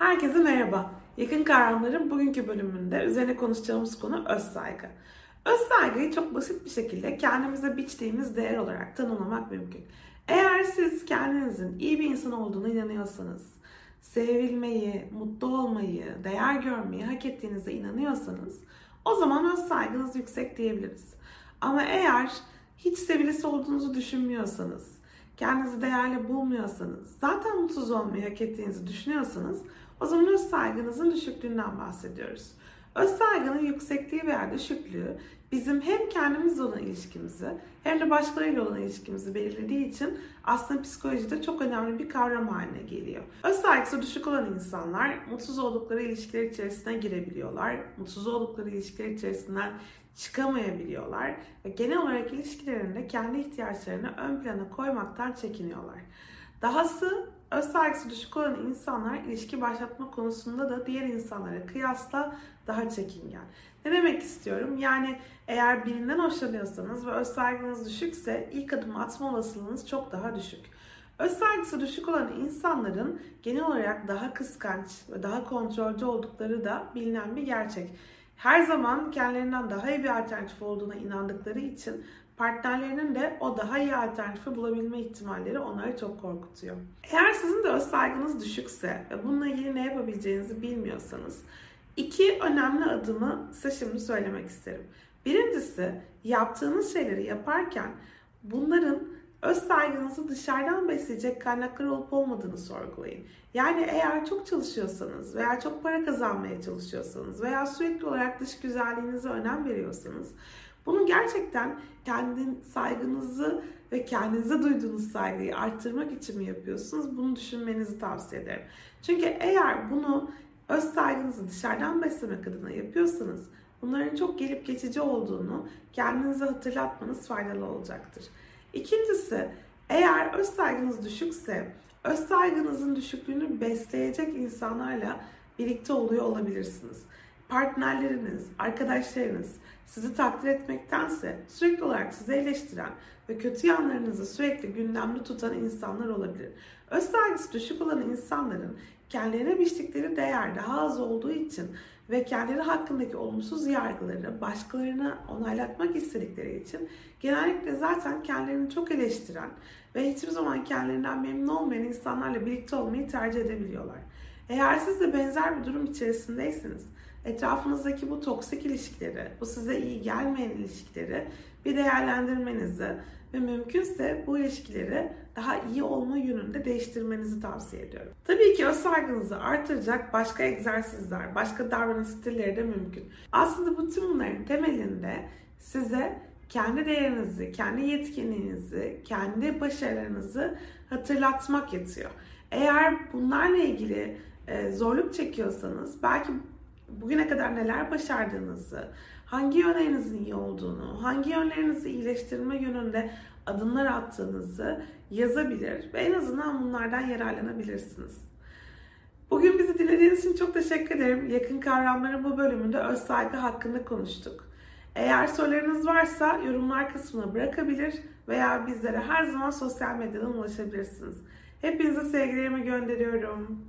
Herkese merhaba. Yakın kavramların bugünkü bölümünde üzerine konuşacağımız konu öz saygı. Öz saygıyı çok basit bir şekilde kendimize biçtiğimiz değer olarak tanımlamak mümkün. Eğer siz kendinizin iyi bir insan olduğuna inanıyorsanız, sevilmeyi, mutlu olmayı, değer görmeyi hak ettiğinize inanıyorsanız o zaman öz saygınız yüksek diyebiliriz. Ama eğer hiç sevilisi olduğunuzu düşünmüyorsanız, kendinizi değerli bulmuyorsanız, zaten mutsuz olmayı hak ettiğinizi düşünüyorsanız o zaman öz saygınızın düşüklüğünden bahsediyoruz. Öz saygının yüksekliği veya düşüklüğü bizim hem kendimizle olan ilişkimizi hem de başkalarıyla olan ilişkimizi belirlediği için aslında psikolojide çok önemli bir kavram haline geliyor. Öz saygısı düşük olan insanlar mutsuz oldukları ilişkiler içerisine girebiliyorlar. Mutsuz oldukları ilişkiler içerisinden çıkamayabiliyorlar ve genel olarak ilişkilerinde kendi ihtiyaçlarını ön plana koymaktan çekiniyorlar. Dahası öz saygısı düşük olan insanlar ilişki başlatma konusunda da diğer insanlara kıyasla daha çekingen. Ne demek istiyorum? Yani eğer birinden hoşlanıyorsanız ve öz saygınız düşükse ilk adım atma olasılığınız çok daha düşük. Öz saygısı düşük olan insanların genel olarak daha kıskanç ve daha kontrolcü oldukları da bilinen bir gerçek. Her zaman kendilerinden daha iyi bir alternatif olduğuna inandıkları için partnerlerinin de o daha iyi alternatifi bulabilme ihtimalleri onları çok korkutuyor. Eğer sizin de öz saygınız düşükse ve bununla ilgili ne yapabileceğinizi bilmiyorsanız iki önemli adımı size şimdi söylemek isterim. Birincisi yaptığınız şeyleri yaparken bunların öz saygınızı dışarıdan besleyecek kaynaklar olup olmadığını sorgulayın. Yani eğer çok çalışıyorsanız veya çok para kazanmaya çalışıyorsanız veya sürekli olarak dış güzelliğinize önem veriyorsanız bunu gerçekten kendi saygınızı ve kendinize duyduğunuz saygıyı arttırmak için mi yapıyorsunuz? Bunu düşünmenizi tavsiye ederim. Çünkü eğer bunu öz saygınızı dışarıdan beslemek adına yapıyorsanız bunların çok gelip geçici olduğunu kendinize hatırlatmanız faydalı olacaktır. İkincisi eğer öz saygınız düşükse öz saygınızın düşüklüğünü besleyecek insanlarla birlikte oluyor olabilirsiniz. Partnerleriniz, arkadaşlarınız sizi takdir etmektense sürekli olarak sizi eleştiren ve kötü yanlarınızı sürekli gündemde tutan insanlar olabilir. Öz saygısı düşük olan insanların kendilerine biçtikleri değer daha az olduğu için ve kendileri hakkındaki olumsuz yargıları başkalarına onaylatmak istedikleri için genellikle zaten kendilerini çok eleştiren ve hiçbir zaman kendilerinden memnun olmayan insanlarla birlikte olmayı tercih edebiliyorlar. Eğer siz de benzer bir durum içerisindeyseniz etrafınızdaki bu toksik ilişkileri, bu size iyi gelmeyen ilişkileri bir değerlendirmenizi ve mümkünse bu ilişkileri daha iyi olma yönünde değiştirmenizi tavsiye ediyorum. Tabii ki öz saygınızı artıracak başka egzersizler, başka davranış stilleri de mümkün. Aslında bu tüm bunların temelinde size kendi değerinizi, kendi yetkinliğinizi, kendi başarılarınızı hatırlatmak yatıyor. Eğer bunlarla ilgili zorluk çekiyorsanız belki bugüne kadar neler başardığınızı, hangi yönlerinizin iyi olduğunu, hangi yönlerinizi iyileştirme yönünde adımlar attığınızı yazabilir ve en azından bunlardan yararlanabilirsiniz. Bugün bizi dinlediğiniz için çok teşekkür ederim. Yakın kavramların bu bölümünde öz saygı hakkında konuştuk. Eğer sorularınız varsa yorumlar kısmına bırakabilir veya bizlere her zaman sosyal medyadan ulaşabilirsiniz. Hepinize sevgilerimi gönderiyorum.